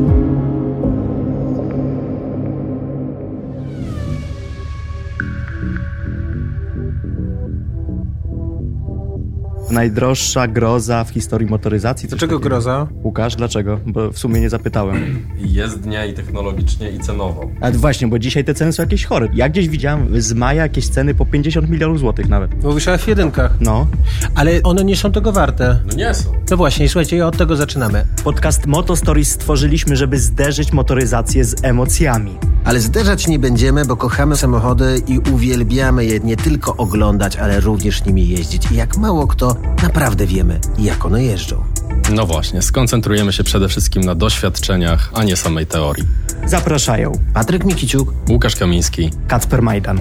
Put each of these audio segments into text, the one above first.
you Najdroższa groza w historii motoryzacji. Dlaczego takiego. groza? Łukasz, dlaczego? Bo w sumie nie zapytałem. Jezdnia i technologicznie, i cenowo. Ale właśnie, bo dzisiaj te ceny są jakieś chore. Ja gdzieś widziałem z maja jakieś ceny po 50 milionów złotych nawet. Mówisz o F1. No. Ale one nie są tego warte. No nie są. No właśnie, słuchajcie, i od tego zaczynamy. Podcast Moto Stories stworzyliśmy, żeby zderzyć motoryzację z emocjami. Ale zderzać nie będziemy, bo kochamy samochody i uwielbiamy je nie tylko oglądać, ale również nimi jeździć. I jak mało kto, naprawdę wiemy, jak one jeżdżą. No właśnie, skoncentrujemy się przede wszystkim na doświadczeniach, a nie samej teorii. Zapraszają Patryk Mikiciuk, Łukasz Kamiński. Kacper Majdan.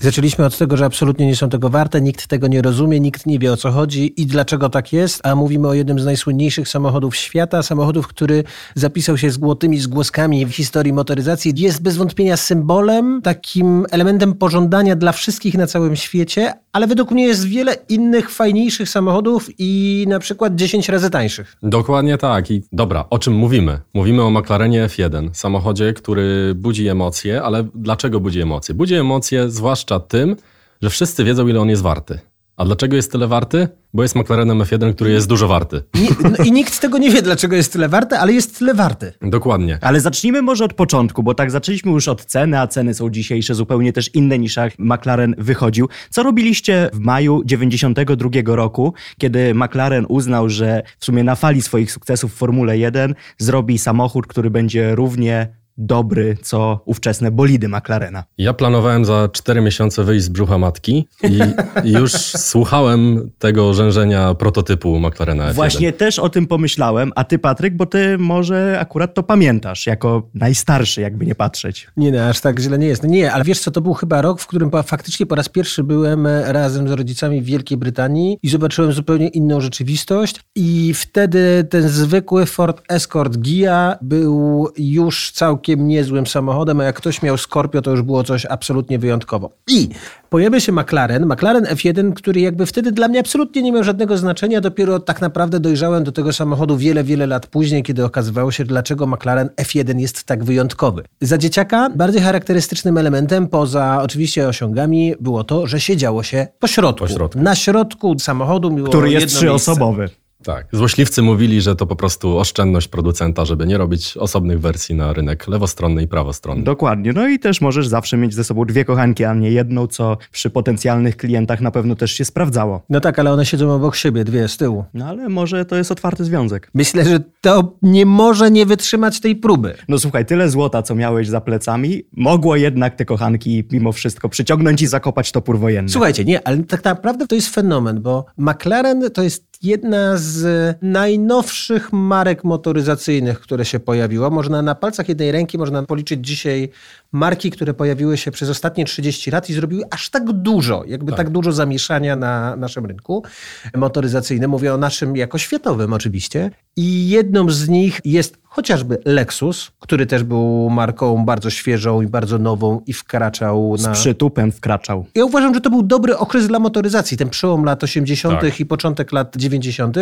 Zaczęliśmy od tego, że absolutnie nie są tego warte, nikt tego nie rozumie, nikt nie wie o co chodzi i dlaczego tak jest, a mówimy o jednym z najsłynniejszych samochodów świata, samochodów, który zapisał się z złotymi zgłoskami w historii motoryzacji, jest bez wątpienia symbolem, takim elementem pożądania dla wszystkich na całym świecie, ale według mnie jest wiele innych fajniejszych samochodów i na przykład 10 razy tańszych. Dokładnie tak. I dobra, o czym mówimy? Mówimy o McLarenie F1, samochodzie, który budzi emocje, ale dlaczego budzi emocje? Budzi emocje zwłaszcza tym, że wszyscy wiedzą, ile on jest warty. A dlaczego jest tyle warty? Bo jest McLarenem F1, który jest dużo warty. Nie, no I nikt tego nie wie, dlaczego jest tyle warte, ale jest tyle warty. Dokładnie. Ale zacznijmy może od początku, bo tak zaczęliśmy już od ceny, a ceny są dzisiejsze zupełnie też inne niż jak McLaren wychodził. Co robiliście w maju 92 roku, kiedy McLaren uznał, że w sumie na fali swoich sukcesów w Formule 1 zrobi samochód, który będzie równie dobry co ówczesne bolidy McLarena? Ja planowałem za 4 miesiące wyjść z brzucha matki i już słuchałem tego rzężenia prototypu McLarena F1. Właśnie też o tym pomyślałem, a ty Patryk, bo ty może akurat to pamiętasz, jako najstarszy, jakby nie patrzeć. Nie, no, aż tak źle nie jest. Nie, ale wiesz co, to był chyba rok, w którym faktycznie po raz pierwszy byłem e, razem z rodzicami w Wielkiej Brytanii i zobaczyłem zupełnie inną rzeczywistość i wtedy ten zwykły Ford Escort Gia był już całkiem niezłym samochodem, a jak ktoś miał Scorpio, to już było coś absolutnie wyjątkowo. I pojawia się McLaren, McLaren F1, który jakby wtedy dla mnie absolutnie nie miał żadnego znaczenia, dopiero tak naprawdę dojrzałem do tego samochodu wiele, wiele lat później, kiedy okazywało się, dlaczego McLaren F1 jest tak wyjątkowy. Za dzieciaka bardziej charakterystycznym elementem, poza oczywiście osiągami, było to, że siedziało się po środku. Po środku. Na środku samochodu było Który jest trzyosobowy. Tak. Złośliwcy mówili, że to po prostu oszczędność producenta, żeby nie robić osobnych wersji na rynek lewostronny i prawostronny. Dokładnie. No i też możesz zawsze mieć ze sobą dwie kochanki, a nie jedną, co przy potencjalnych klientach na pewno też się sprawdzało. No tak, ale one siedzą obok siebie, dwie z tyłu. No ale może to jest otwarty związek. Myślę, że to nie może nie wytrzymać tej próby. No słuchaj, tyle złota, co miałeś za plecami, mogło jednak te kochanki mimo wszystko przyciągnąć i zakopać topór wojenny. Słuchajcie, nie, ale tak naprawdę to jest fenomen, bo McLaren to jest jedna z najnowszych marek motoryzacyjnych, które się pojawiła. Można na palcach jednej ręki można policzyć dzisiaj marki, które pojawiły się przez ostatnie 30 lat i zrobiły aż tak dużo, jakby tak, dużo zamieszania na naszym rynku motoryzacyjnym. Mówię o naszym jako światowym oczywiście. I jedną z nich jest chociażby Lexus, który też był marką bardzo świeżą i bardzo nową i wkraczał Z na... przytupem wkraczał. Ja uważam, że to był dobry okres dla motoryzacji, ten przełom lat 80. Tak. i początek lat 90.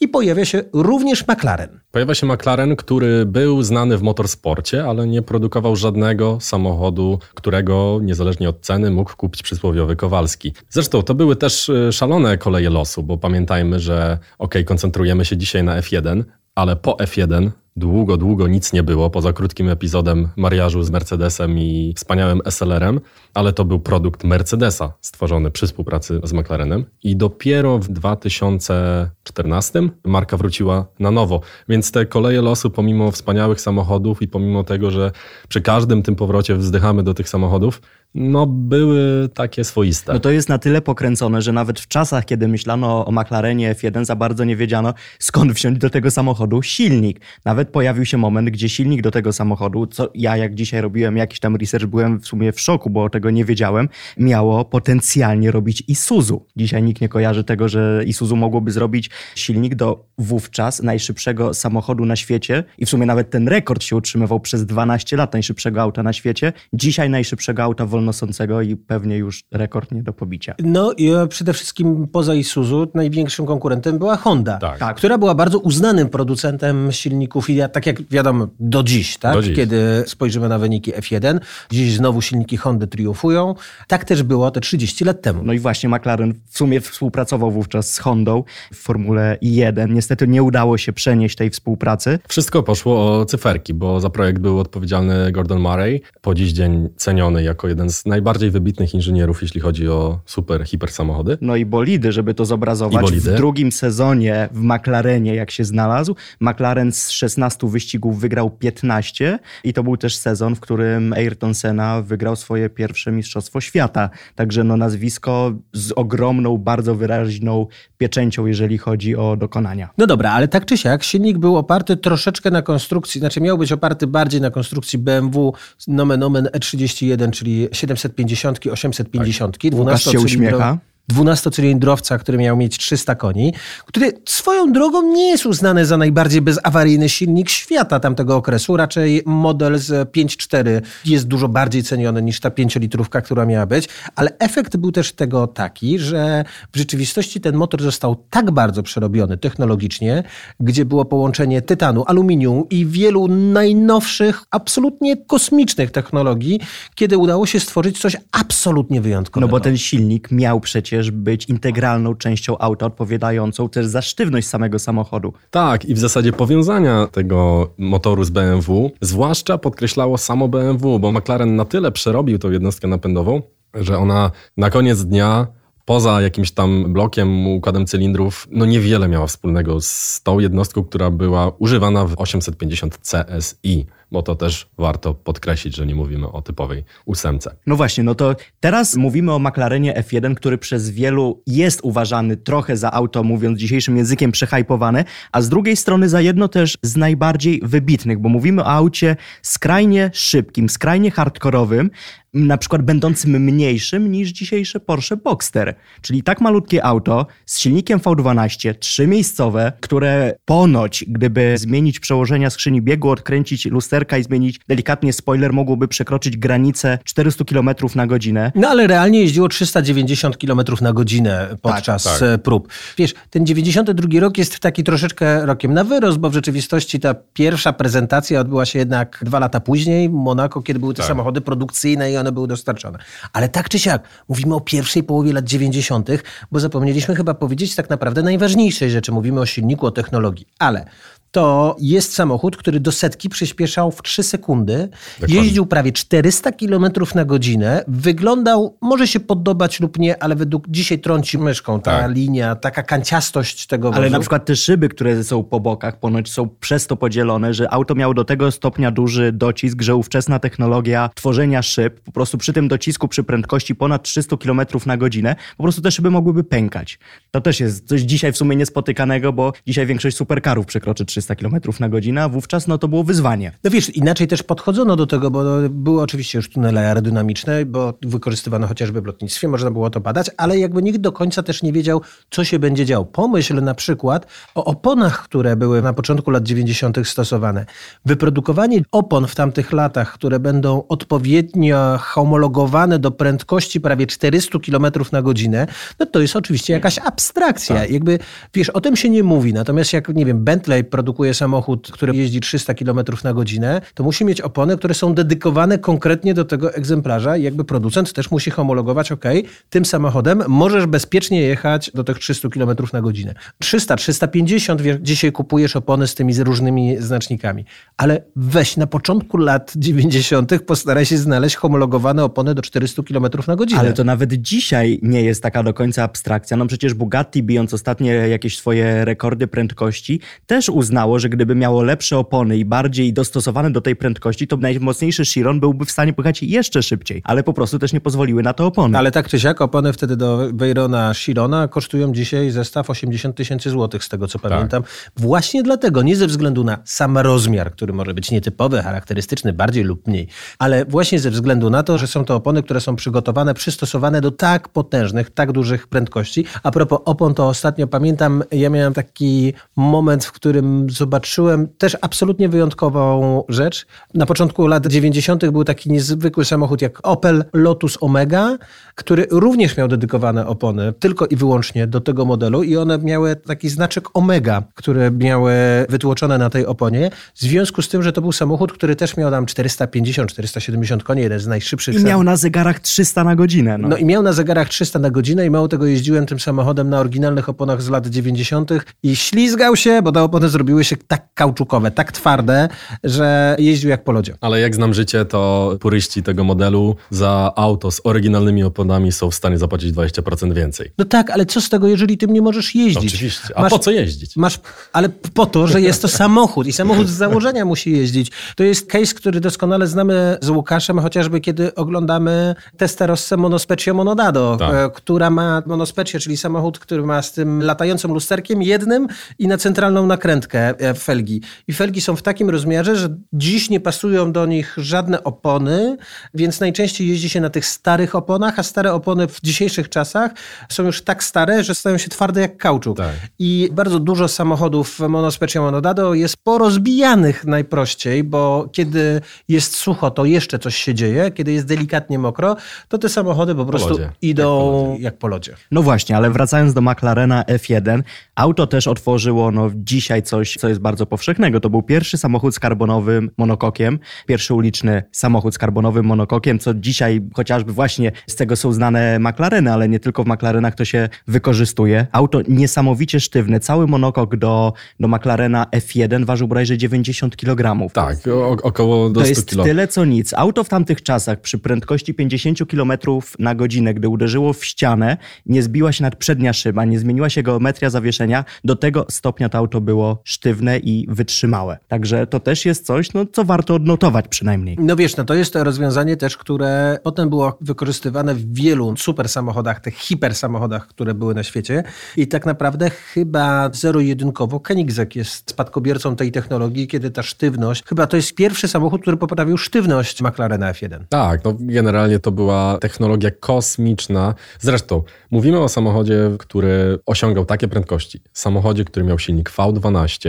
i pojawia się również McLaren. Pojawia się McLaren, który był znany w motorsporcie, ale nie produkował żadnego samochodu, którego niezależnie od ceny mógł kupić przysłowiowy Kowalski. Zresztą to były też y, szalone koleje losu, bo pamiętajmy, że ok, koncentrujemy się dzisiaj na F1, ale po F1 długo, długo nic nie było, poza krótkim epizodem mariażu z Mercedesem i wspaniałym SLR-em, ale to był produkt Mercedesa stworzony przy współpracy z McLarenem i dopiero w 2014 marka wróciła na nowo, więc te koleje losu pomimo wspaniałych samochodów i pomimo tego, że przy każdym tym powrocie wzdychamy do tych samochodów, no były takie swoiste. No to jest na tyle pokręcone, że nawet w czasach, kiedy myślano o McLarenie F1, za bardzo nie wiedziano, skąd wziąć do tego samochodu silnik. Nawet pojawił się moment, gdzie silnik do tego samochodu, co ja jak dzisiaj robiłem jakiś tam research, byłem w sumie w szoku, bo tego nie wiedziałem, miało potencjalnie robić Isuzu. Dzisiaj nikt nie kojarzy tego, że Isuzu mogłoby zrobić silnik do wówczas najszybszego samochodu na świecie i w sumie nawet ten rekord się utrzymywał przez 12 lat najszybszego auta na świecie. Dzisiaj najszybszego auta wolnosącego i pewnie już rekord nie do pobicia. No i e, przede wszystkim poza Isuzu największym konkurentem była Honda, Tak. Tak. która była bardzo uznanym producentem silników i ja- tak jak wiadomo do dziś, tak? Do dziś. kiedy spojrzymy na wyniki F1, dziś znowu silniki Hondy triumfują. Tak też było te 30 lat temu. No i właśnie McLaren w sumie współpracował wówczas z Hondą w Formule 1. Niestety nie udało się przenieść tej współpracy. Wszystko poszło o cyferki, bo za projekt był odpowiedzialny Gordon Murray, po dziś dzień ceniony jako jeden z najbardziej wybitnych inżynierów, jeśli chodzi o super, hiper samochody. No i bolidy, żeby to zobrazować. W drugim sezonie w McLarenie, jak się znalazł, McLaren z 16 wyścigów wygrał 15 i to był też sezon, w którym Ayrton Senna wygrał swoje pierwsze Mistrzostwo Świata. Także no nazwisko z ogromną, bardzo wyraźną pieczęcią, jeżeli chodzi o dokonania. No dobra, ale tak czy siak silnik był oparty troszeczkę na konstrukcji, znaczy miał być oparty bardziej na konstrukcji BMW nomen omen E31, czyli 750, 850, Łukasz się 12-cylindrowy uśmiecha. 12-cylindrowca, który miał mieć 300 koni, który swoją drogą nie jest uznany za najbardziej bezawaryjny silnik świata tamtego okresu. Raczej model z 5.4 jest dużo bardziej ceniony niż ta 5-litrówka, która miała być, ale efekt był też tego taki, że w rzeczywistości ten motor został tak bardzo przerobiony technologicznie, gdzie było połączenie tytanu, aluminium i wielu najnowszych, absolutnie kosmicznych technologii, kiedy udało się stworzyć coś absolutnie wyjątkowego. No bo ten silnik miał przecież być integralną częścią auta, odpowiadającą też za sztywność samego samochodu. Tak, i w zasadzie powiązania tego motoru z BMW, zwłaszcza podkreślało samo BMW, bo McLaren na tyle przerobił tą jednostkę napędową, że ona na koniec dnia poza jakimś tam blokiem, układem cylindrów, no niewiele miała wspólnego z tą jednostką, która była używana w 850 CSI, bo to też warto podkreślić, że nie mówimy o typowej ósemce. No właśnie, no to teraz mówimy o McLarenie F1, który przez wielu jest uważany trochę za auto, mówiąc dzisiejszym językiem, przehypowane, a z drugiej strony za jedno też z najbardziej wybitnych, bo mówimy o aucie skrajnie szybkim, skrajnie hardkorowym, na przykład będącym mniejszym niż dzisiejsze Porsche Boxster. Czyli tak malutkie auto z silnikiem V12, trzymiejscowe, które ponoć, gdyby zmienić przełożenia skrzyni biegu, odkręcić lusterka i zmienić delikatnie spoiler, mogłoby przekroczyć granicę 400 km na godzinę. No ale realnie jeździło 390 km na godzinę podczas tak. e, prób. Wiesz, ten 92 rok jest taki troszeczkę rokiem na wyrost, bo w rzeczywistości ta pierwsza prezentacja odbyła się jednak dwa lata później w Monako, kiedy były te Tak. samochody produkcyjne i one były dostarczone. Ale tak czy siak, mówimy o pierwszej połowie lat 90., bo zapomnieliśmy chyba powiedzieć tak naprawdę najważniejszej rzeczy. Mówimy o silniku, o technologii. Ale to jest samochód, który do setki przyspieszał w 3 sekundy. Dokładnie. Jeździł prawie 400 km na godzinę. Wyglądał, może się podobać lub nie, ale według dzisiaj trąci myszką ta Tak. linia, taka kanciastość tego Ale wozu. na przykład te szyby, które są po bokach, ponoć są przez to podzielone, że auto miało do tego stopnia duży docisk, że ówczesna technologia tworzenia szyb, po prostu przy tym docisku, przy prędkości ponad 300 km na godzinę, po prostu te szyby mogłyby pękać. To też jest coś dzisiaj w sumie niespotykanego, bo dzisiaj większość superkarów przekroczy 300 km na godzinę, a wówczas no to było wyzwanie. No wiesz, inaczej też podchodzono do tego, bo były oczywiście już tunele aerodynamiczne, bo wykorzystywano chociażby w lotnictwie, można było to badać, ale jakby nikt do końca też nie wiedział, co się będzie działo. Pomyśl na przykład o oponach, które były na początku lat 90. stosowane. Wyprodukowanie opon w tamtych latach, które będą odpowiednio homologowane do prędkości prawie 400 km na godzinę, no to jest oczywiście jakaś abstrakcja. Jakby, wiesz, o tym się nie mówi. Natomiast jak, nie wiem, Bentley produkuje samochód, który jeździ 300 km na godzinę, to musi mieć opony, które są dedykowane konkretnie do tego egzemplarza i jakby producent też musi homologować, ok, tym samochodem możesz bezpiecznie jechać do tych 300 km na godzinę. 300, 350, wiesz, dzisiaj kupujesz opony z tymi z różnymi znacznikami, ale weź na początku lat 90. postaraj się znaleźć homologowane opony do 400 km na godzinę. Ale to nawet dzisiaj nie jest taka do końca abstrakcja. No przecież Bugatti, bijąc ostatnie jakieś swoje rekordy prędkości, też uznaje uznało, że gdyby miało lepsze opony i bardziej dostosowane do tej prędkości, to najmocniejszy Chiron byłby w stanie pojechać jeszcze szybciej, ale po prostu też nie pozwoliły na to opony. Ale tak czy siak, opony wtedy do Veyrona Chirona kosztują dzisiaj zestaw 80 tysięcy złotych, z tego co Tak. pamiętam. Właśnie dlatego, nie ze względu na sam rozmiar, który może być nietypowy, charakterystyczny, bardziej lub mniej, ale właśnie ze względu na to, że są to opony, które są przygotowane, przystosowane do tak potężnych, tak dużych prędkości. A propos opon, to ostatnio pamiętam, ja miałem taki moment, w którym zobaczyłem też absolutnie wyjątkową rzecz. Na początku lat 90. był taki niezwykły samochód jak Opel Lotus Omega, który również miał dedykowane opony tylko i wyłącznie do tego modelu i one miały taki znaczek Omega, które miały wytłoczone na tej oponie. W związku z tym, że to był samochód, który też miał tam 450-470 koni, jeden z najszybszych. I miał na zegarach 300 na godzinę. No. No i miał na zegarach 300 na godzinę i mało tego jeździłem tym samochodem na oryginalnych oponach z lat 90. i ślizgał się, bo te opony zrobiły się tak kauczukowe, tak twarde, że jeździł jak po lodzie. Ale jak znam życie, to puryści tego modelu za auto z oryginalnymi oponami są w stanie zapłacić 20% więcej. No tak, ale co z tego, jeżeli tym nie możesz jeździć? Oczywiście. A Masz- po co jeździć? Masz, ale po to, że jest to samochód i samochód z założenia musi jeździć. To jest case, który doskonale znamy z Łukaszem, chociażby kiedy oglądamy Testarossę Monospecie Monodado, Tak. e, która ma Monospecie, czyli samochód, który ma z tym latającym lusterkiem jednym i na centralną nakrętkę felgi. I felgi są w takim rozmiarze, że dziś nie pasują do nich żadne opony, więc najczęściej jeździ się na tych starych oponach, a stare opony w dzisiejszych czasach są już tak stare, że stają się twarde jak kauczuk. Tak. I bardzo dużo samochodów w Monospecie Monodado jest porozbijanych najprościej, bo kiedy jest sucho, to jeszcze coś się dzieje. Kiedy jest delikatnie mokro, to te samochody po prostu lodzie. Jak po idą jak po lodzie. No właśnie, ale wracając do McLarena F1, auto też otworzyło no, dzisiaj coś, co jest bardzo powszechnego. To był pierwszy samochód z karbonowym monokokiem, pierwszy uliczny samochód z karbonowym monokokiem, co dzisiaj chociażby właśnie z tego są znane McLareny, ale nie tylko w McLarenach to się wykorzystuje. Auto niesamowicie sztywne, cały monokok do, do McLarena F1 ważył bodajże 90 kg. Tak, o, około do To 100 jest kilo. tyle co nic. Auto w tamtych czasach przy prędkości 50 km na godzinę, gdy uderzyło w ścianę, nie zbiła się nawet przednia szyba, nie zmieniła się geometria zawieszenia. Do tego stopnia to auto było sztywne i wytrzymałe. Także to też jest coś, no, co warto odnotować przynajmniej. No wiesz, no to jest to rozwiązanie też, które potem było wykorzystywane w wielu super samochodach, tych hiper samochodach, które były na świecie. I tak naprawdę chyba zero-jedynkowo Koenigsegg jest spadkobiercą tej technologii, kiedy ta sztywność, chyba to jest pierwszy samochód, który poprawił sztywność McLarena F1. Tak, no generalnie to była technologia kosmiczna. Zresztą mówimy o samochodzie, który osiągał takie prędkości. Samochodzie, który miał silnik V12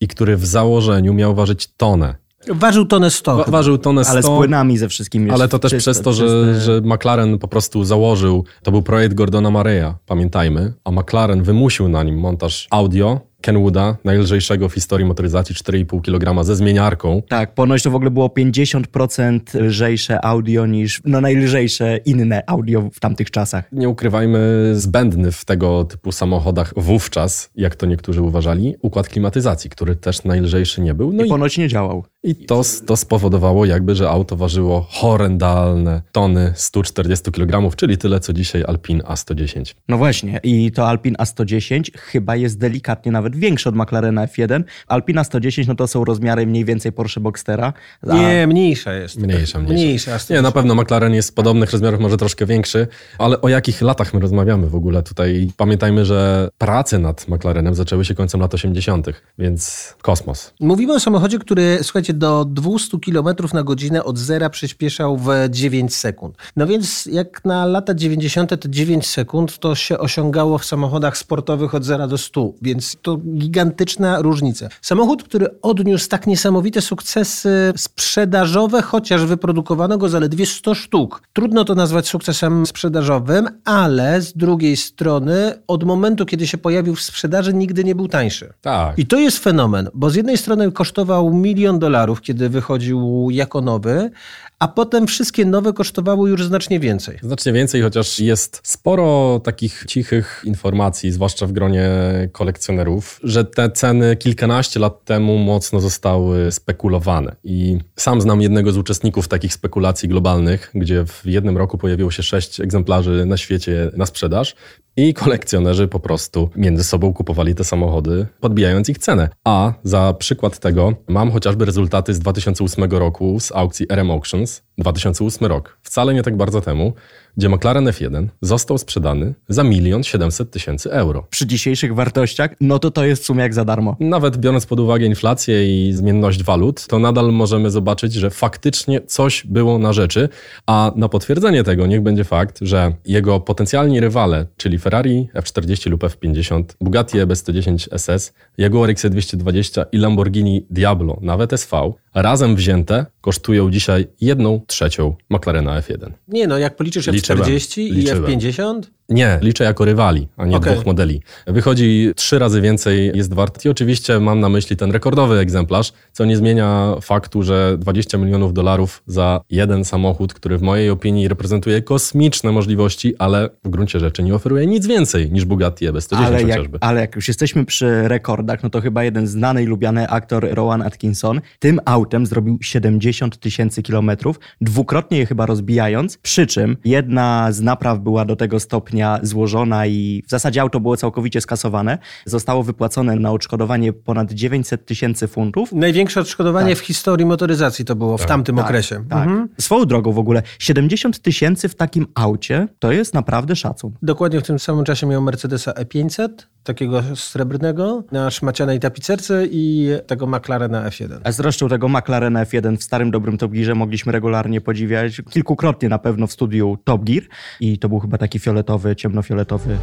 i który w założeniu miał ważyć tonę. Ważył tonę 100. Wa- ważył tonę 100. Ale z płynami ze wszystkim. Ale to też czyste- przez to, że, czyste- że McLaren po prostu założył, to był projekt Gordona Mareya, pamiętajmy, a McLaren wymusił na nim montaż audio Kenwooda, najlżejszego w historii motoryzacji, 4,5 kg ze zmieniarką. Tak, ponoć to w ogóle było 50% lżejsze audio niż no, najlżejsze inne audio w tamtych czasach. Nie ukrywajmy, zbędny w tego typu samochodach wówczas, jak to niektórzy uważali, układ klimatyzacji, który też najlżejszy nie był. No I i, ponoć nie działał. I to, to spowodowało jakby, że auto ważyło horrendalne tony 140 kg, czyli tyle co dzisiaj Alpine A110. No właśnie, i to Alpine A110 chyba jest delikatnie nawet większy od McLarena F1. Alpina 110 no to są rozmiary mniej więcej Porsche Boxstera. a- Nie, mniejsza jest. Mniejsza, mniejsza. Mniejsza. Nie, na pewno McLaren jest podobnych rozmiarów, może troszkę większy, ale o jakich latach my rozmawiamy w ogóle tutaj? Pamiętajmy, że prace nad McLarenem zaczęły się końcem lat 80., więc kosmos. Mówimy o samochodzie, który, słuchajcie, do 200 km na godzinę od zera przyspieszał w 9 sekund. No więc jak na lata 90. te 9 sekund to się osiągało w samochodach sportowych od 0 do 100, więc to gigantyczna różnica. Samochód, który odniósł tak niesamowite sukcesy sprzedażowe, chociaż wyprodukowano go zaledwie 100 sztuk. Trudno to nazwać sukcesem sprzedażowym, ale z drugiej strony od momentu, kiedy się pojawił w sprzedaży, nigdy nie był tańszy. Tak. I to jest fenomen, bo z jednej strony kosztował milion dolarów, kiedy wychodził jako nowy, a potem wszystkie nowe kosztowały już znacznie więcej. Znacznie więcej, chociaż jest sporo takich cichych informacji, zwłaszcza w gronie kolekcjonerów, że te ceny kilkanaście lat temu mocno zostały spekulowane. I sam znam jednego z uczestników takich spekulacji globalnych, gdzie w jednym roku pojawiło się sześć egzemplarzy na świecie na sprzedaż. I kolekcjonerzy po prostu między sobą kupowali te samochody, podbijając ich cenę. A za przykład tego mam chociażby rezultaty z 2008 roku z aukcji RM Auctions, 2008 rok, wcale nie tak bardzo temu, gdzie McLaren F1 został sprzedany za milion 700 tysięcy euro. Przy dzisiejszych wartościach, no to to jest w sumie jak za darmo. Nawet biorąc pod uwagę inflację i zmienność walut, to nadal możemy zobaczyć, że faktycznie coś było na rzeczy, a na potwierdzenie tego niech będzie fakt, że jego potencjalni rywale, czyli Ferrari F40 lub F50, Bugatti EB110 SS, Jaguar XC220 i Lamborghini Diablo, nawet SV, razem wzięte kosztują dzisiaj jedną trzecią McLarena F1. Nie no, jak policzysz F40 i F50? Nie, liczę jako rywali, a nie okay. dwóch modeli. Wychodzi trzy razy więcej jest wart i oczywiście mam na myśli ten rekordowy egzemplarz, co nie zmienia faktu, że 20 milionów dolarów za jeden samochód, który w mojej opinii reprezentuje kosmiczne możliwości, ale w gruncie rzeczy nie oferuje nic więcej niż Bugatti EB110 ale chociażby. Jak, ale jak już jesteśmy przy rekordach, no to chyba jeden znany i lubiany aktor Rowan Atkinson tym autem zrobił 70 tysięcy kilometrów, dwukrotnie je chyba rozbijając, przy czym jedna z napraw była do tego stopnia złożona i w zasadzie auto było całkowicie skasowane. Zostało wypłacone na odszkodowanie ponad 900 tysięcy funtów. Największe odszkodowanie tak. w historii motoryzacji to było tak. w tamtym tak, okresie. Tak. Mhm. Swoją drogą w ogóle 70 tysięcy w takim aucie to jest naprawdę szacun. Dokładnie w tym samym czasie miał Mercedesa E500, takiego srebrnego, na szmacianej tapicerce i tego McLarena F1. A zresztą tego McLarena F1 w starym dobrym Top Gearze mogliśmy regularnie podziwiać, kilkukrotnie na pewno w studiu Top Gear i to był chyba taki fioletowy, ciemnofioletowy.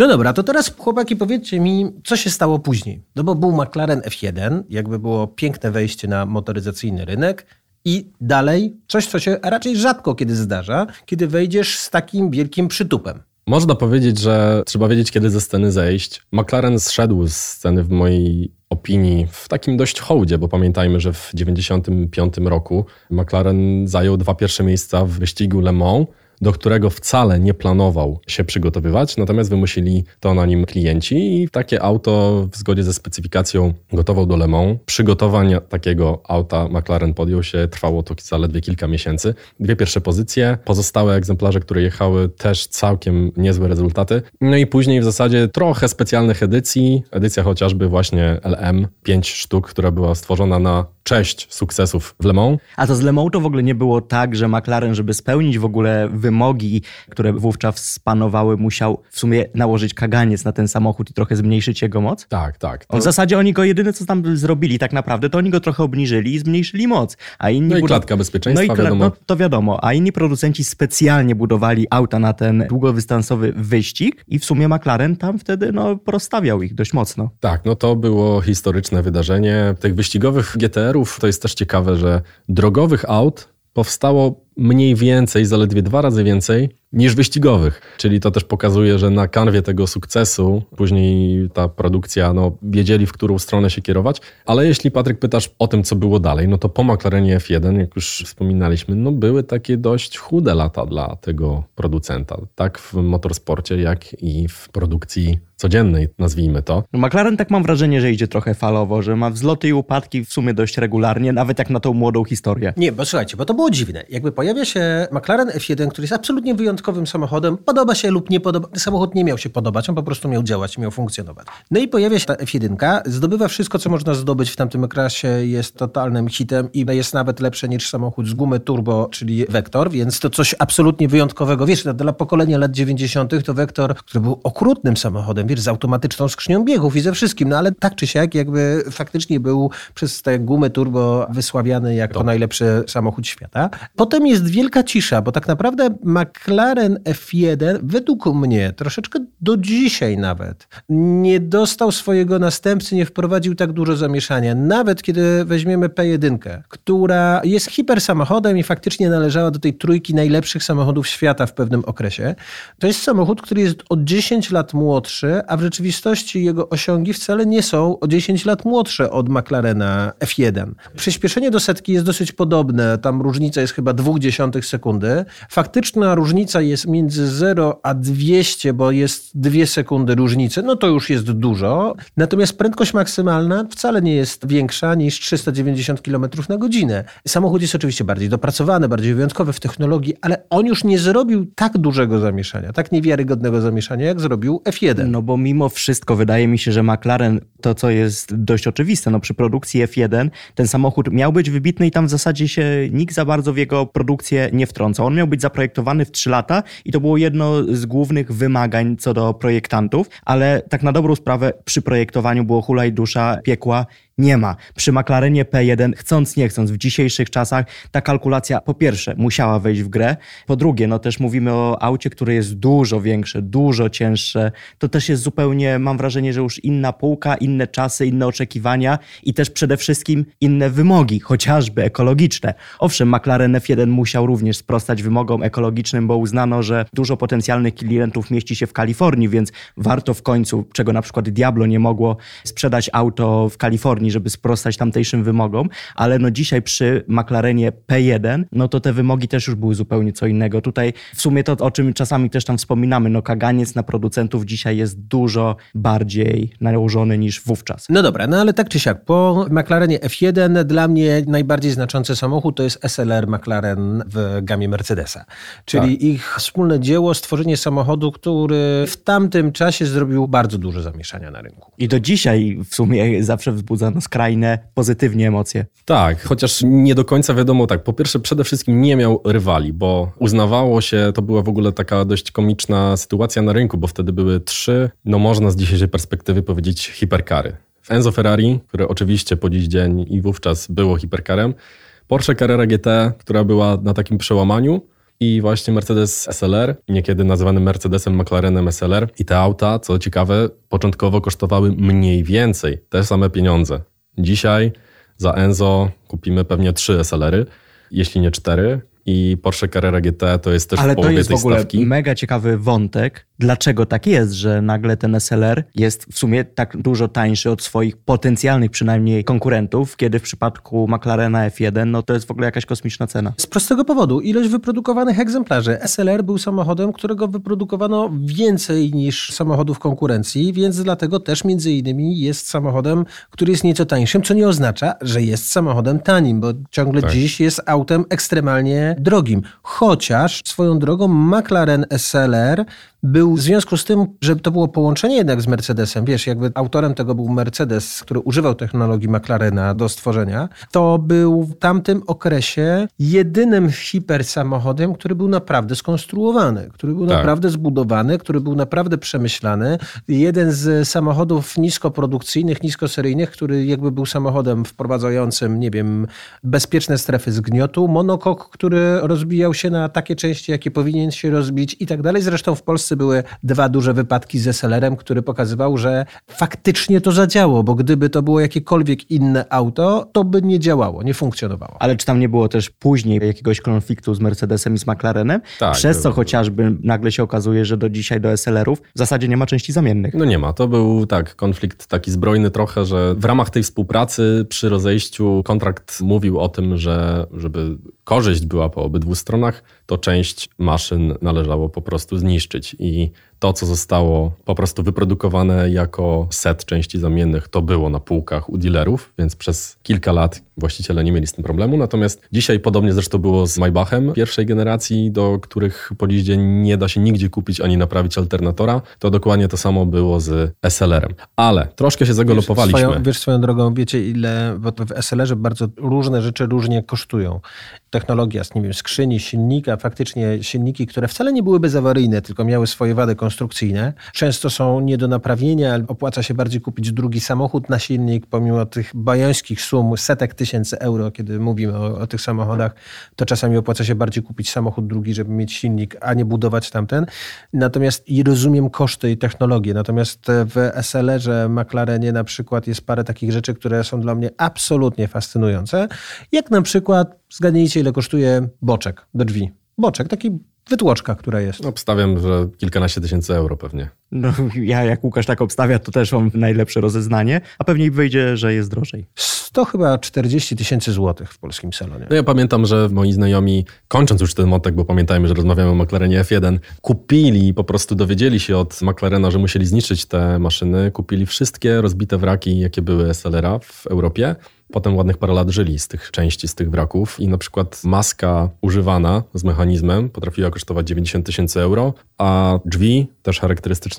No dobra, to teraz chłopaki powiedzcie mi, co się stało później. No bo był McLaren F1, jakby było piękne wejście na motoryzacyjny rynek, i dalej coś, co się raczej rzadko kiedy zdarza, kiedy wejdziesz z takim wielkim przytupem. Można powiedzieć, że trzeba wiedzieć, kiedy ze sceny zejść. McLaren zszedł z sceny w mojej opinii w takim dość hołdzie, bo pamiętajmy, że w 1995 roku McLaren zajął dwa pierwsze miejsca w wyścigu Le Mans do którego wcale nie planował się przygotowywać, natomiast wymusili to na nim klienci i takie auto w zgodzie ze specyfikacją gotował do Le Mans. Przygotowań takiego auta McLaren podjął się, trwało to zaledwie kilka miesięcy. Dwie pierwsze pozycje, pozostałe egzemplarze, które jechały też całkiem niezłe rezultaty. No i później w zasadzie trochę specjalnych edycji, edycja chociażby właśnie LM, pięć sztuk, która była stworzona na cześć sukcesów w Le Mans. A to z Le Mans to w ogóle nie było tak, że McLaren, żeby spełnić w ogóle wymogi, które wówczas spanowały, musiał w sumie nałożyć kaganiec na ten samochód i trochę zmniejszyć jego moc? Tak, tak. To... W zasadzie oni go jedyne, co tam zrobili tak naprawdę, to oni go trochę obniżyli i zmniejszyli moc. A inni no i klatka bezpieczeństwa, no i kla... wiadomo. No, to wiadomo. A inni producenci specjalnie budowali auta na ten długodystansowy wyścig i w sumie McLaren tam wtedy no, rozstawiał ich dość mocno. Tak, no to było historyczne wydarzenie. Tych wyścigowych GTR-ów to jest też ciekawe, że drogowych aut powstało mniej więcej, zaledwie dwa razy więcej niż wyścigowych. Czyli to też pokazuje, że na kanwie tego sukcesu później ta produkcja, no, wiedzieli w którą stronę się kierować. Ale jeśli Patryk pytasz o tym, co było dalej, no to po McLarenie F1, jak już wspominaliśmy, no były takie dość chude lata dla tego producenta. Tak w motorsporcie, jak i w produkcji codziennej, nazwijmy to. No McLaren tak mam wrażenie, że idzie trochę falowo, że ma wzloty i upadki w sumie dość regularnie, nawet jak na tą młodą historię. Nie, bo słuchajcie, bo to było dziwne. Jakby pojawia się McLaren F1, który jest absolutnie wyjątkowym samochodem, podoba się lub nie podoba. Samochód nie miał się podobać, on po prostu miał działać, miał funkcjonować. No i pojawia się ta F1, zdobywa wszystko, co można zdobyć w tamtym klasie, jest totalnym hitem i jest nawet lepsze niż samochód z gumy turbo, czyli Vector, więc to coś absolutnie wyjątkowego. Wiesz, dla pokolenia lat 90. to Vector, który był okrutnym samochodem, wiesz, z automatyczną skrzynią biegów i ze wszystkim, no ale tak czy siak jakby faktycznie był przez te gumy turbo wysławiany jako najlepszy samochód świata. Potem jest wielka cisza, bo tak naprawdę McLaren F1 według mnie troszeczkę do dzisiaj nawet nie dostał swojego następcy, nie wprowadził tak dużo zamieszania. Nawet kiedy weźmiemy P1, która jest hipersamochodem i faktycznie należała do tej trójki najlepszych samochodów świata w pewnym okresie. To jest samochód, który jest o 10 lat młodszy, a w rzeczywistości jego osiągi wcale nie są o 10 lat młodsze od McLarena F1. Przyspieszenie do setki jest dosyć podobne, tam różnica jest chyba 2 0,2 sekundy. Faktyczna różnica jest między 0 a 200, bo jest 2 sekundy różnicy, no to już jest dużo. Natomiast prędkość maksymalna wcale nie jest większa niż 390 km na godzinę. Samochód jest oczywiście bardziej dopracowany, bardziej wyjątkowy w technologii, ale on już nie zrobił tak dużego zamieszania, tak niewiarygodnego zamieszania, jak zrobił F1. No bo mimo wszystko wydaje mi się, że McLaren, to co jest dość oczywiste, no przy produkcji F1 ten samochód miał być wybitny i tam w zasadzie się nikt za bardzo w jego produkcję nie wtrącał. On miał być zaprojektowany w 3 lata i to było jedno z głównych wymagań co do projektantów, ale tak na dobrą sprawę przy projektowaniu było hulaj dusza piekła nie ma. Przy McLarenie P1, chcąc nie chcąc, w dzisiejszych czasach ta kalkulacja po pierwsze musiała wejść w grę, po drugie, no też mówimy o aucie, które jest dużo większe, dużo cięższe. To też jest zupełnie, mam wrażenie, że już inna półka, inne czasy, inne oczekiwania i też przede wszystkim inne wymogi, chociażby ekologiczne. Owszem, McLaren F1 musiał również sprostać wymogom ekologicznym, bo uznano, że dużo potencjalnych klientów mieści się w Kalifornii, więc warto w końcu, czego na przykład Diablo nie mogło sprzedać auto w Kalifornii, żeby sprostać tamtejszym wymogom, ale no dzisiaj przy McLarenie P1, no to te wymogi też już były zupełnie co innego. Tutaj w sumie to, o czym czasami też tam wspominamy, no kaganiec na producentów dzisiaj jest dużo bardziej nałożony niż wówczas. No dobra, no ale tak czy siak, po McLarenie F1 dla mnie najbardziej znaczący samochód to jest SLR McLaren w gamie Mercedesa. Czyli tak. ich wspólne dzieło, stworzenie samochodu, który w tamtym czasie zrobił bardzo duże zamieszania na rynku. I do dzisiaj w sumie zawsze wzbudza no, skrajne, pozytywnie emocje. Tak, chociaż nie do końca wiadomo tak. Po pierwsze, przede wszystkim nie miał rywali, bo uznawało się, to była w ogóle taka dość komiczna sytuacja na rynku, bo wtedy były trzy, no można z dzisiejszej perspektywy powiedzieć, hiperkary. Enzo Ferrari, które oczywiście po dziś dzień i wówczas było hiperkarem, Porsche Carrera GT, która była na takim przełamaniu, i właśnie Mercedes SLR, niekiedy nazywany Mercedesem McLarenem SLR. I te auta, co ciekawe, początkowo kosztowały mniej więcej te same pieniądze. Dzisiaj za Enzo kupimy pewnie trzy SLR-y, jeśli nie cztery. I Porsche Carrera GT to jest też Ale w połowie to jest tej w ogóle stawki. mega ciekawy wątek, dlaczego tak jest, że nagle ten SLR jest w sumie tak dużo tańszy od swoich potencjalnych przynajmniej konkurentów, kiedy w przypadku McLarena F1 no to jest w ogóle jakaś kosmiczna cena. Z prostego powodu, ilość wyprodukowanych egzemplarzy. SLR był samochodem, którego wyprodukowano więcej niż samochodów konkurencji, więc dlatego też między innymi jest samochodem, który jest nieco tańszym, co nie oznacza, że jest samochodem tanim, bo ciągle Tak. dziś jest autem ekstremalnie drogim. Chociaż swoją drogą McLaren SLR był w związku z tym, że to było połączenie jednak z Mercedesem, wiesz, jakby autorem tego był Mercedes, który używał technologii McLarena do stworzenia, to był w tamtym okresie jedynym hipersamochodem, który był naprawdę skonstruowany, który był Tak. naprawdę zbudowany, który był naprawdę przemyślany. Jeden z samochodów niskoprodukcyjnych, niskoseryjnych, który jakby był samochodem wprowadzającym, nie wiem, bezpieczne strefy zgniotu, monokok, który rozbijał się na takie części, jakie powinien się rozbić i tak dalej. Zresztą w Polsce były dwa duże wypadki z SLR-em, który pokazywał, że faktycznie to zadziałało, bo gdyby to było jakiekolwiek inne auto, to by nie działało, nie funkcjonowało. Ale czy tam nie było też później jakiegoś konfliktu z Mercedesem i z McLarenem? Tak, przez co chociażby nagle się okazuje, że do dzisiaj do SLR-ów w zasadzie nie ma części zamiennych. No nie ma. To był tak, konflikt taki zbrojny trochę, że w ramach tej współpracy przy rozejściu kontrakt mówił o tym, że żeby korzyść była po obydwu stronach, to część maszyn należało po prostu zniszczyć i to, co zostało po prostu wyprodukowane jako set części zamiennych, to było na półkach u dealerów, więc przez kilka lat właściciele nie mieli z tym problemu. Natomiast dzisiaj podobnie zresztą było z Maybachem pierwszej generacji, do których po dziś dzień nie da się nigdzie kupić ani naprawić alternatora. To dokładnie to samo było z SLR-em. Ale troszkę się zagalopowaliśmy. Swoją, wiesz, swoją drogą, wiecie ile, bo w SLR-ze bardzo różne rzeczy różnie kosztują. Technologia, z, nie wiem, skrzyni, silnika, faktycznie silniki, które wcale nie byłyby zawaryjne, tylko miały swoje wady konstrukcyjne. Często są nie do naprawienia, opłaca się bardziej kupić drugi samochód na silnik, pomimo tych bajońskich sum, setek tysięcy euro, kiedy mówimy o, o tych samochodach, to czasami opłaca się bardziej kupić samochód drugi, żeby mieć silnik, a nie budować tamten. Natomiast i rozumiem koszty i technologię. Natomiast w SLR-ze McLarenie na przykład jest parę takich rzeczy, które są dla mnie absolutnie fascynujące. Jak na przykład, zgadnijcie ile kosztuje boczek do drzwi. Boczek, taki wytłoczka, która jest. Obstawiam, że kilkanaście tysięcy euro pewnie. No, ja jak Łukasz tak obstawia, to też mam najlepsze rozeznanie, a pewnie wyjdzie, że jest drożej. To chyba 40 tysięcy złotych w polskim salonie. No ja pamiętam, że moi znajomi, kończąc już ten motek, bo pamiętajmy, że rozmawiamy o McLarenie F1, kupili, po prostu dowiedzieli się od McLarena, że musieli zniszczyć te maszyny, kupili wszystkie rozbite wraki, jakie były SLR-a w Europie Potem ładnych parę lat żyli z tych części, z tych wraków i na przykład maska używana z mechanizmem potrafiła kosztować 90 tysięcy euro, a drzwi też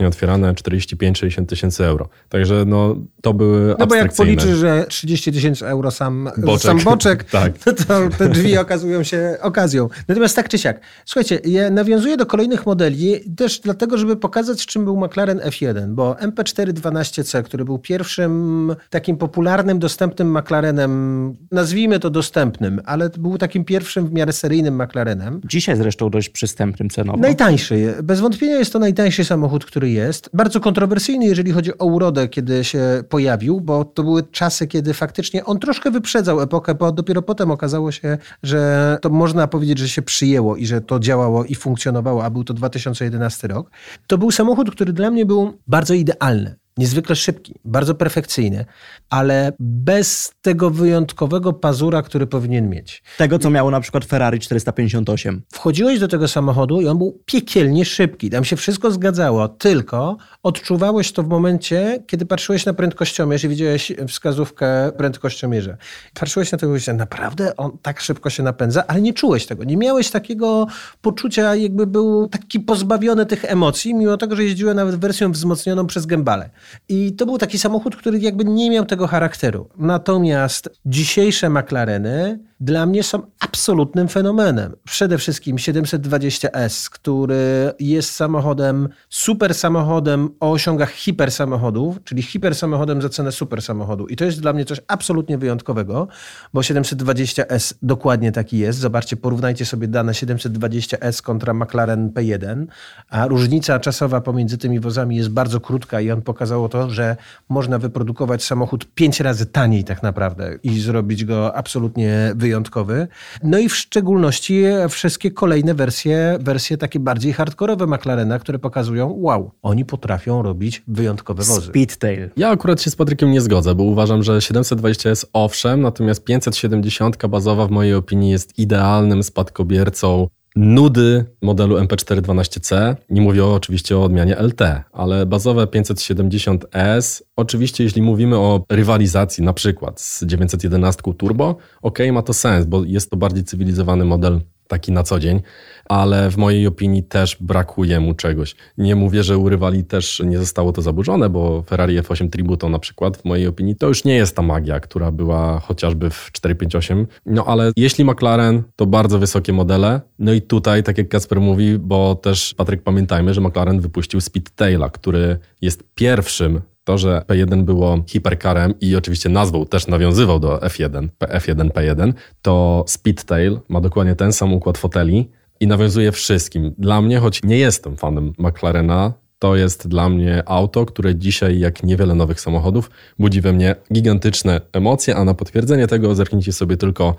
charakterystycznie otwierane 45-60 tysięcy euro. Także no, to były No bo jak policzysz, że 30 tysięcy euro sam boczek, sam boczek tak. No to te drzwi okazują się okazją. Natomiast tak czy siak, słuchajcie, ja nawiązuję do kolejnych modeli też dlatego, żeby pokazać, czym był McLaren F1, bo MP4 12C, który był pierwszym takim popularnym, dostępnym McLaren McLarenem, nazwijmy to dostępnym, ale był takim pierwszym w miarę seryjnym McLarenem. Dzisiaj zresztą dość przystępnym cenowo. Najtańszy. Bez wątpienia jest to najtańszy samochód, który jest. Bardzo kontrowersyjny, jeżeli chodzi o urodę, kiedy się pojawił, bo to były czasy, kiedy faktycznie on troszkę wyprzedzał epokę, bo dopiero potem okazało się, że to można powiedzieć, że się przyjęło i że to działało i funkcjonowało, a był to 2011 rok. To był samochód, który dla mnie był bardzo idealny niezwykle szybki, bardzo perfekcyjny, ale bez tego wyjątkowego pazura, który powinien mieć. Tego, co miało na przykład Ferrari 458. Wchodziłeś do tego samochodu i on był piekielnie szybki. Tam się wszystko zgadzało, tylko odczuwałeś to w momencie, kiedy patrzyłeś na prędkościomierz i widziałeś wskazówkę prędkościomierza. Patrzyłeś na tego i naprawdę on tak szybko się napędza, ale nie czułeś tego. Nie miałeś takiego poczucia, jakby był taki pozbawiony tych emocji, mimo tego, że jeździłem nawet wersją wzmocnioną przez gębale. I to był taki samochód, który jakby nie miał tego charakteru. Natomiast dzisiejsze McLareny dla mnie są absolutnym fenomenem. Przede wszystkim 720S, który jest samochodem, super samochodem o osiągach hipersamochodów, czyli hipersamochodem za cenę super samochodu. I to jest dla mnie coś absolutnie wyjątkowego, bo 720S dokładnie taki jest. Zobaczcie, porównajcie sobie dane 720S kontra McLaren P1, a różnica czasowa pomiędzy tymi wozami jest bardzo krótka i on pokazało to, że można wyprodukować samochód pięć razy taniej tak naprawdę i zrobić go absolutnie wyjątkowym wyjątkowy. No i w szczególności wszystkie kolejne wersje, wersje takie bardziej hardkorowe McLarena, które pokazują, wow, oni potrafią robić wyjątkowe wozy. Speedtail. Ja akurat się z Patrykiem nie zgodzę, bo uważam, że 720 jest owszem, natomiast 570 bazowa w mojej opinii jest idealnym spadkobiercą nudy modelu MP412C. Nie mówię oczywiście o odmianie LT, ale bazowe 570S. Oczywiście, jeśli mówimy o rywalizacji, na przykład z 911 Turbo, ok, ma to sens, bo jest to bardziej cywilizowany model taki na co dzień, ale w mojej opinii też brakuje mu czegoś. Nie mówię, że u rywali też nie zostało to zaburzone, bo Ferrari F8 Tributo na przykład, w mojej opinii, to już nie jest ta magia, która była chociażby w 458. No ale jeśli McLaren, to bardzo wysokie modele. No i tutaj, tak jak Kasper mówi, bo też Patryk pamiętajmy, że McLaren wypuścił Speedtaila, który jest pierwszym to, że P1 było hipercarem i oczywiście nazwą też nawiązywał do F1, F1 P1, to Speedtail ma dokładnie ten sam układ foteli i nawiązuje wszystkim. Dla mnie, choć nie jestem fanem McLarena, to jest dla mnie auto, które dzisiaj, jak niewiele nowych samochodów, budzi we mnie gigantyczne emocje, a na potwierdzenie tego zerknijcie sobie tylko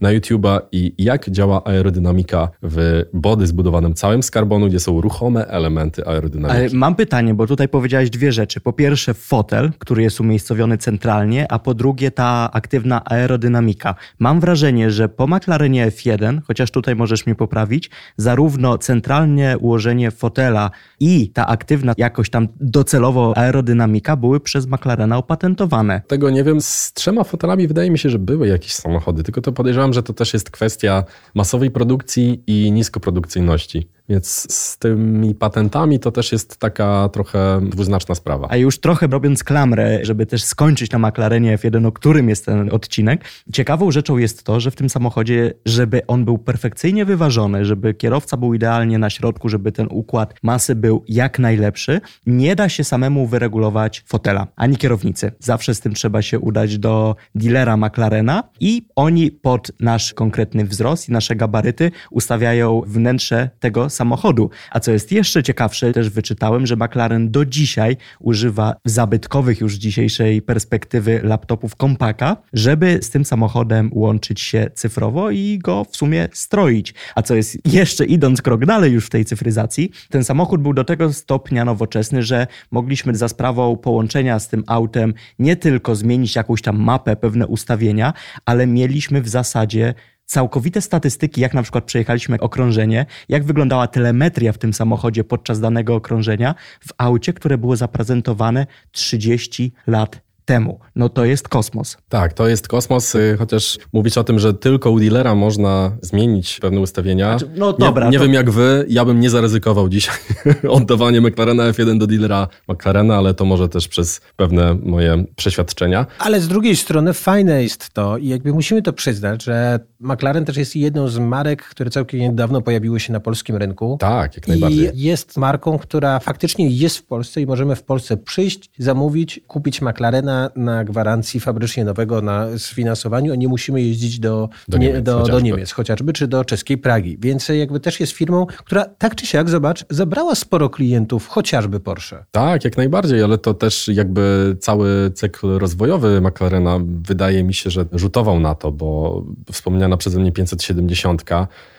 na YouTube'a i jak działa aerodynamika w body zbudowanym całym z karbonu, gdzie są ruchome elementy aerodynamiki. Ale mam pytanie, bo tutaj powiedziałeś dwie rzeczy. Po pierwsze fotel, który jest umiejscowiony centralnie, a po drugie ta aktywna aerodynamika. Mam wrażenie, że po McLarenie F1, chociaż tutaj możesz mnie poprawić, zarówno centralnie ułożenie fotela i ta aktywna jakoś tam docelowo aerodynamika były przez McLarena opatentowane. Tego nie wiem, z trzema fotelami wydaje mi się, że były jakieś samochody, tylko to podejrzewam, że to też jest kwestia masowej produkcji i niskoprodukcyjności. Więc z tymi patentami to też jest taka trochę dwuznaczna sprawa. A już trochę robiąc klamrę, żeby też skończyć na McLarenie F1, o którym jest ten odcinek, ciekawą rzeczą jest to, że w tym samochodzie, żeby on był perfekcyjnie wyważony, żeby kierowca był idealnie na środku, żeby ten układ masy był jak najlepszy, nie da się samemu wyregulować fotela, ani kierownicy. Zawsze z tym trzeba się udać do dealera McLarena i oni pod nasz konkretny wzrost i nasze gabaryty ustawiają wnętrze tego samochodu. A co jest jeszcze ciekawsze, też wyczytałem, że McLaren do dzisiaj używa zabytkowych już dzisiejszej perspektywy laptopów kompaka, żeby z tym samochodem łączyć się cyfrowo i go w sumie stroić. A co jest jeszcze idąc krok dalej już w tej cyfryzacji, ten samochód był do tego stopnia nowoczesny, że mogliśmy za sprawą połączenia z tym autem nie tylko zmienić jakąś tam mapę, pewne ustawienia, ale mieliśmy w zasadzie całkowite statystyki, jak na przykład przejechaliśmy okrążenie, jak wyglądała telemetria w tym samochodzie podczas danego okrążenia w aucie, które było zaprezentowane 30 lat temu. No to jest kosmos. Tak, to jest kosmos, y, chociaż mówić o tym, że tylko u dealera można zmienić pewne ustawienia. Znaczy, no dobra. Nie, nie to... wiem jak wy, ja bym nie zaryzykował dzisiaj oddawanie McLarena F1 do dealera McLarena, ale to może też przez pewne moje przeświadczenia. Ale z drugiej strony fajne jest to i jakby musimy to przyznać, że McLaren też jest jedną z marek, które całkiem niedawno pojawiły się na polskim rynku. Tak, jak najbardziej. I jest marką, która faktycznie jest w Polsce i możemy w Polsce przyjść, zamówić, kupić McLarena na, gwarancji fabrycznie nowego na sfinansowaniu, nie musimy jeździć do, do, nie, Niemiec, do, do Niemiec chociażby, czy do czeskiej Pragi. Więc jakby też jest firmą, która tak czy siak, zobacz, zabrała sporo klientów, chociażby Porsche. Tak, jak najbardziej, ale to też jakby cały cykl rozwojowy McLarena wydaje mi się, że rzutował na to, bo wspomniana przeze mnie 570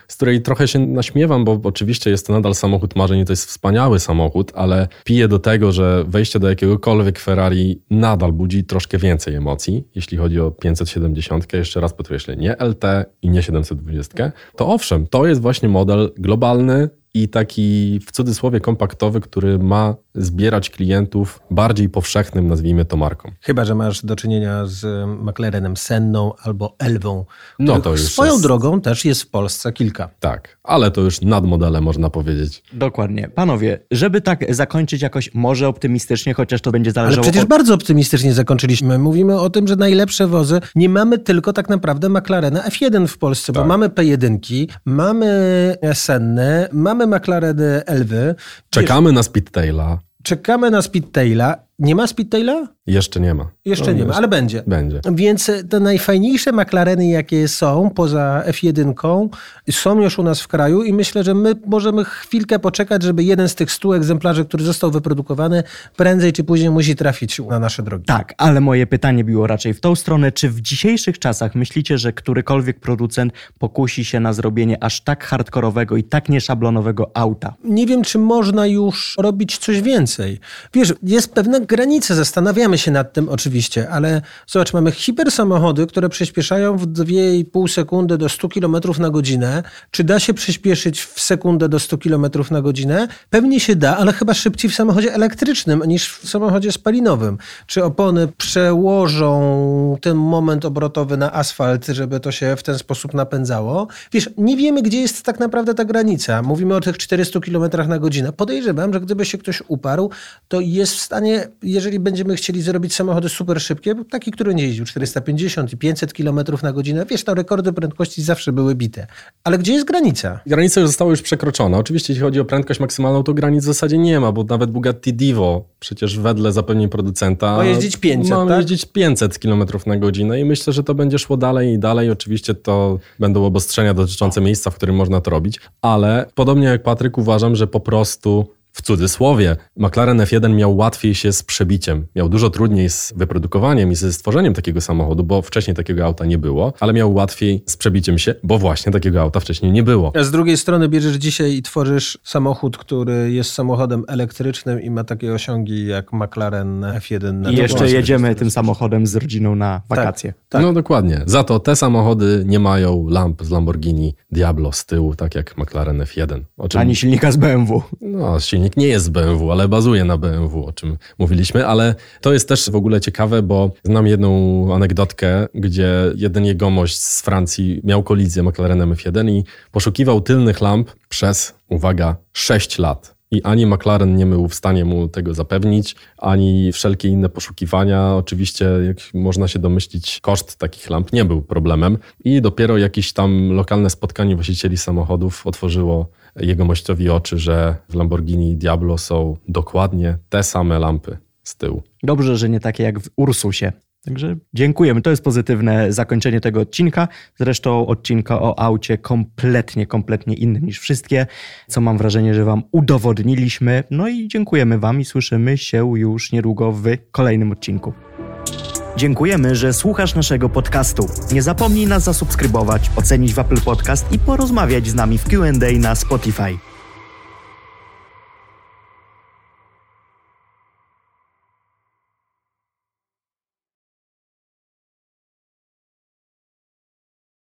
z której trochę się naśmiewam, bo oczywiście jest to nadal samochód marzeń i to jest wspaniały samochód, ale piję do tego, że wejście do jakiegokolwiek Ferrari nadal budzi troszkę więcej emocji, jeśli chodzi o 570. Jeszcze raz podkreślę, nie LT i nie 720. To owszem, to jest właśnie model globalny, i taki w cudzysłowie kompaktowy, który ma zbierać klientów bardziej powszechnym, nazwijmy to marką. Chyba, że masz do czynienia z McLarenem Senną albo Elwą. No to już Swoją jest... drogą też jest w Polsce kilka. Tak, ale to już nadmodele można powiedzieć. Dokładnie. Panowie, żeby tak zakończyć jakoś może optymistycznie, chociaż to będzie zależało... Ale przecież od... bardzo optymistycznie zakończyliśmy. Mówimy o tym, że najlepsze wozy nie mamy tylko tak naprawdę McLarena F1 w Polsce, tak. bo mamy P1, mamy Senne, mamy McLareny Elwy. Czekamy Wiesz, na Speedtaila. Czekamy na Speedtaila nie ma Speedtaila? Jeszcze nie ma. Jeszcze no, nie ma, ale będzie. Będzie. Więc te najfajniejsze McLareny, jakie są poza F1, są już u nas w kraju i myślę, że my możemy chwilkę poczekać, żeby jeden z tych stu egzemplarzy, który został wyprodukowany, prędzej czy później musi trafić na nasze drogi. Tak, ale moje pytanie było raczej w tą stronę. Czy w dzisiejszych czasach myślicie, że którykolwiek producent pokusi się na zrobienie aż tak hardkorowego i tak nieszablonowego auta? Nie wiem, czy można już robić coś więcej. Wiesz, jest pewna granice, zastanawiamy się nad tym oczywiście, ale zobacz, mamy hipersamochody, które przyspieszają w 2,5 sekundy do 100 km na godzinę. Czy da się przyspieszyć w sekundę do 100 km na godzinę? Pewnie się da, ale chyba szybciej w samochodzie elektrycznym niż w samochodzie spalinowym. Czy opony przełożą ten moment obrotowy na asfalt, żeby to się w ten sposób napędzało? Wiesz, nie wiemy, gdzie jest tak naprawdę ta granica. Mówimy o tych 400 km na godzinę. Podejrzewam, że gdyby się ktoś uparł, to jest w stanie jeżeli będziemy chcieli zrobić samochody super szybkie, taki, który nie jeździł 450 i 500 km na godzinę, wiesz, to rekordy prędkości zawsze były bite. Ale gdzie jest granica? Granica już została już przekroczona. Oczywiście, jeśli chodzi o prędkość maksymalną, to granic w zasadzie nie ma, bo nawet Bugatti Divo, przecież wedle zapewnień producenta... Ma jeździć 500, Ma tak? jeździć 500 km na godzinę i myślę, że to będzie szło dalej i dalej. Oczywiście to będą obostrzenia dotyczące miejsca, w którym można to robić, ale podobnie jak Patryk uważam, że po prostu w cudzysłowie, McLaren F1 miał łatwiej się z przebiciem. Miał dużo trudniej z wyprodukowaniem i ze stworzeniem takiego samochodu, bo wcześniej takiego auta nie było, ale miał łatwiej z przebiciem się, bo właśnie takiego auta wcześniej nie było. A z drugiej strony bierzesz dzisiaj i tworzysz samochód, który jest samochodem elektrycznym i ma takie osiągi jak McLaren F1. I jeszcze jedziemy tym samochodem z rodziną na tak, wakacje. Tak, tak. No dokładnie. Za to te samochody nie mają lamp z Lamborghini Diablo z tyłu, tak jak McLaren F1. Czym... Ani silnika z BMW. No, silnik silnik nie jest z BMW, ale bazuje na BMW, o czym mówiliśmy, ale to jest też w ogóle ciekawe, bo znam jedną anegdotkę, gdzie jeden jegomość z Francji miał kolizję McLarenem F1 i poszukiwał tylnych lamp przez, uwaga, 6 lat. I ani McLaren nie był w stanie mu tego zapewnić, ani wszelkie inne poszukiwania. Oczywiście, jak można się domyślić, koszt takich lamp nie był problemem. I dopiero jakieś tam lokalne spotkanie właścicieli samochodów otworzyło jego mościowi oczy, że w Lamborghini Diablo są dokładnie te same lampy z tyłu. Dobrze, że nie takie jak w Ursusie. Także dziękujemy. To jest pozytywne zakończenie tego odcinka. Zresztą odcinka o aucie kompletnie, kompletnie inny niż wszystkie, co mam wrażenie, że Wam udowodniliśmy. No i dziękujemy Wam i słyszymy się już niedługo w kolejnym odcinku. Dziękujemy, że słuchasz naszego podcastu. Nie zapomnij nas zasubskrybować, ocenić w Apple Podcast i porozmawiać z nami w QA na Spotify.